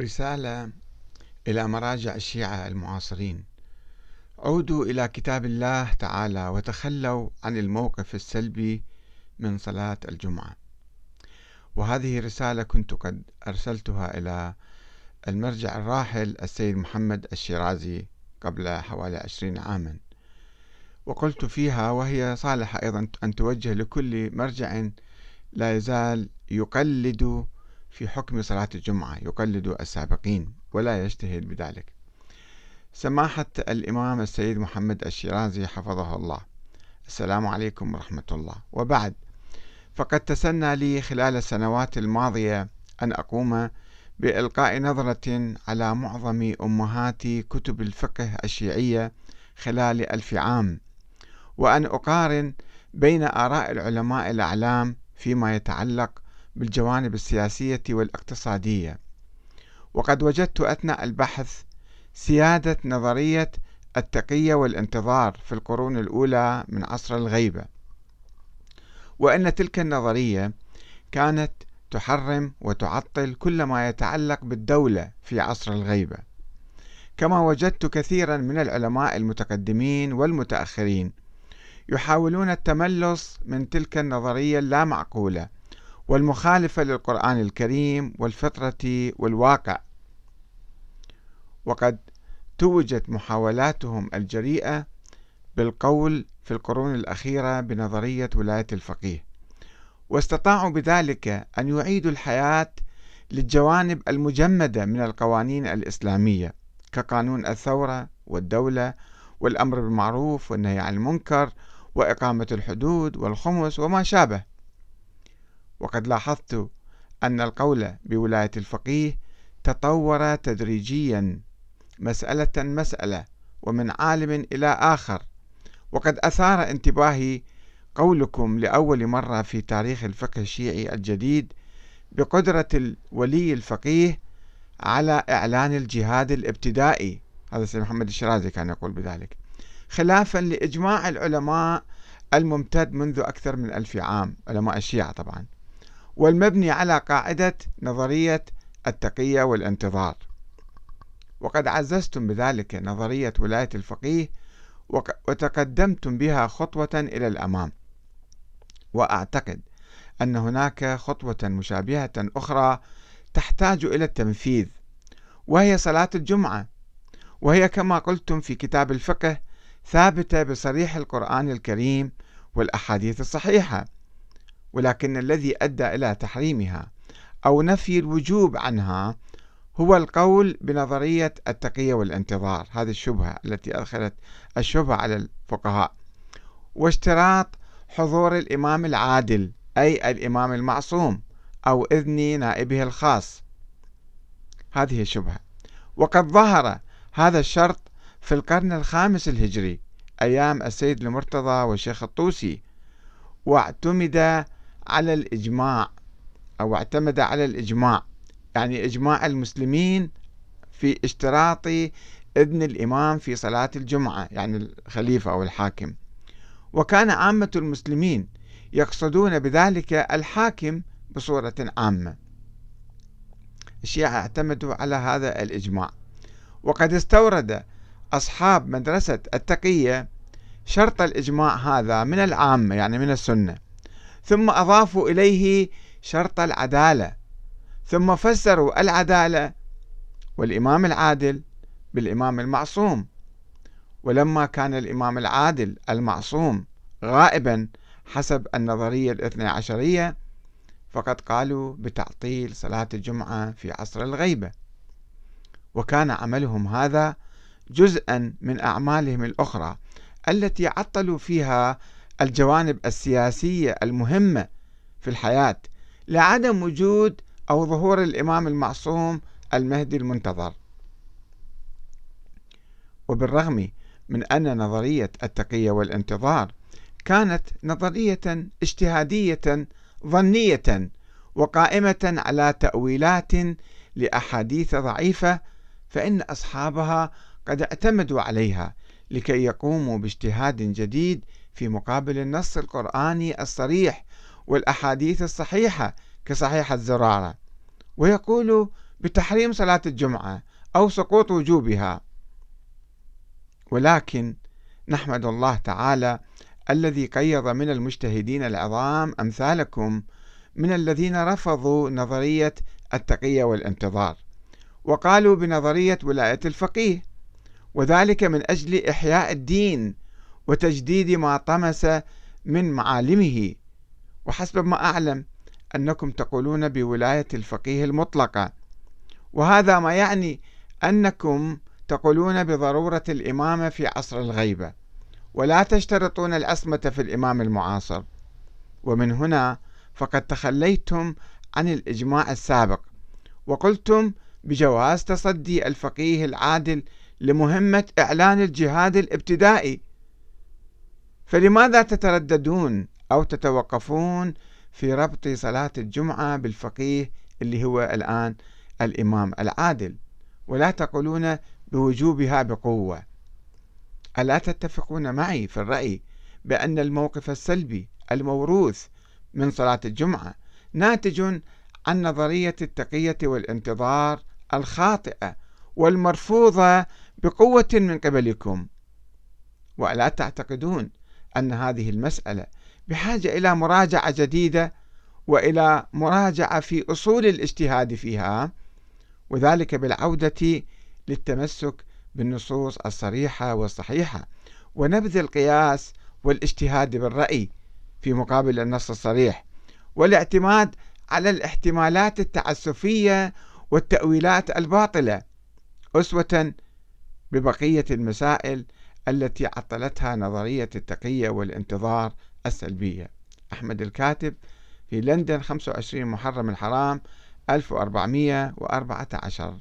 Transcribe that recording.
رسالة إلى مراجع الشيعة المعاصرين. عودوا إلى كتاب الله تعالى وتخلوا عن الموقف السلبي من صلاة الجمعة. وهذه رسالة كنت قد أرسلتها إلى المرجع الراحل السيد محمد الشيرازي قبل حوالي عشرين عاما. وقلت فيها وهي صالحة أيضا أن توجه لكل مرجع لا يزال يقلد في حكم صلاة الجمعة يقلد السابقين ولا يجتهد بذلك. سماحة الإمام السيد محمد الشيرازي حفظه الله. السلام عليكم ورحمة الله. وبعد فقد تسنى لي خلال السنوات الماضية أن أقوم بإلقاء نظرة على معظم أمهات كتب الفقه الشيعية خلال ألف عام وأن أقارن بين آراء العلماء الأعلام فيما يتعلق بالجوانب السياسية والاقتصادية. وقد وجدت أثناء البحث سيادة نظرية التقية والانتظار في القرون الأولى من عصر الغيبة وأن تلك النظرية كانت تحرم وتعطل كل ما يتعلق بالدولة في عصر الغيبة. كما وجدت كثيرا من العلماء المتقدمين والمتأخرين يحاولون التملص من تلك النظرية اللامعقولة والمخالفة للقرآن الكريم والفطرة والواقع. وقد توجت محاولاتهم الجريئة بالقول في القرون الأخيرة بنظرية ولاية الفقيه واستطاعوا بذلك أن يعيدوا الحياة للجوانب المجمدة من القوانين الإسلامية كقانون الثورة والدولة والأمر بالمعروف والنهي عن المنكر وإقامة الحدود والخمس وما شابه. وقد لاحظت أن القول بولاية الفقيه تطور تدريجيا مسألة مسألة ومن عالم إلى آخر. وقد أثار انتباهي قولكم لأول مرة في تاريخ الفقه الشيعي الجديد بقدرة الولي الفقيه على إعلان الجهاد الابتدائي. هذا سيد محمد الشرازي كان يقول بذلك. خلافا لإجماع العلماء الممتد منذ أكثر من ألف عام علماء الشيعة طبعا. والمبني على قاعدة نظرية التقية والانتظار. وقد عززتم بذلك نظرية ولاية الفقيه وتقدمتم بها خطوة إلى الأمام. وأعتقد أن هناك خطوة مشابهة أخرى تحتاج إلى التنفيذ وهي صلاة الجمعة. وهي كما قلتم في كتاب الفقه ثابتة بصريح القرآن الكريم والأحاديث الصحيحة. ولكن الذي أدى إلى تحريمها أو نفي الوجوب عنها هو القول بنظرية التقية والانتظار. هذه الشبهة التي أدخلت الشبهة على الفقهاء. واشتراط حضور الإمام العادل أي الإمام المعصوم أو إذن نائبه الخاص. هذه الشبهة. وقد ظهر هذا الشرط في القرن الخامس الهجري أيام السيد المرتضى والشيخ الطوسي واعتمد على الإجماع أو اعتمد على الإجماع. يعني إجماع المسلمين في اشتراط إذن الإمام في صلاة الجمعة يعني الخليفة أو الحاكم. وكان عامة المسلمين يقصدون بذلك الحاكم بصورة عامة. الشيعة اعتمدوا على هذا الإجماع. وقد استورد أصحاب مدرسة التقية شرط الإجماع هذا من العامة يعني من السنة. ثم أضافوا إليه شرط العدالة ثم فسروا العدالة والإمام العادل بالإمام المعصوم. ولما كان الإمام العادل المعصوم غائبا حسب النظرية الاثنى عشرية فقد قالوا بتعطيل صلاة الجمعة في عصر الغيبة. وكان عملهم هذا جزءا من أعمالهم الأخرى التي عطلوا فيها الجوانب السياسية المهمة في الحياة لعدم وجود أو ظهور الإمام المعصوم المهدي المنتظر. وبالرغم من أن نظرية التقية والانتظار كانت نظرية اجتهادية ظنية وقائمة على تأويلات لأحاديث ضعيفة فإن أصحابها قد اعتمدوا عليها لكي يقوموا باجتهاد جديد في مقابل النص القرآني الصريح والأحاديث الصحيحة كصحيح الزرارة. ويقول بتحريم صلاة الجمعة أو سقوط وجوبها. ولكن نحمد الله تعالى الذي قيض من المجتهدين العظام أمثالكم من الذين رفضوا نظرية التقية والانتظار وقالوا بنظرية ولاية الفقيه وذلك من أجل إحياء الدين وتجديد ما طمس من معالمه. وحسب ما أعلم أنكم تقولون بولاية الفقيه المطلقة. وهذا ما يعني أنكم تقولون بضرورة الإمامة في عصر الغيبة. ولا تشترطون العصمة في الإمام المعاصر. ومن هنا فقد تخليتم عن الإجماع السابق. وقلتم بجواز تصدي الفقيه العادل لمهمة إعلان الجهاد الابتدائي. فلماذا تترددون أو تتوقفون في ربط صلاة الجمعة بالفقيه اللي هو الآن الإمام العادل؟ ولا تقولون بوجوبها بقوة. ألا تتفقون معي في الرأي بأن الموقف السلبي الموروث من صلاة الجمعة ناتج عن نظرية التقية والانتظار الخاطئة والمرفوضة بقوة من قبلكم. وألا تعتقدون أن هذه المسألة بحاجة إلى مراجعة جديدة وإلى مراجعة في أصول الاجتهاد فيها وذلك بالعودة للتمسك بالنصوص الصريحة والصحيحة ونبذ القياس والاجتهاد بالرأي في مقابل النص الصريح والاعتماد على الاحتمالات التعسفية والتأويلات الباطلة أسوة ببقية المسائل التي عطلتها نظرية التقية والانتظار السلبية. أحمد الكاتب في لندن 25 محرم الحرام 1414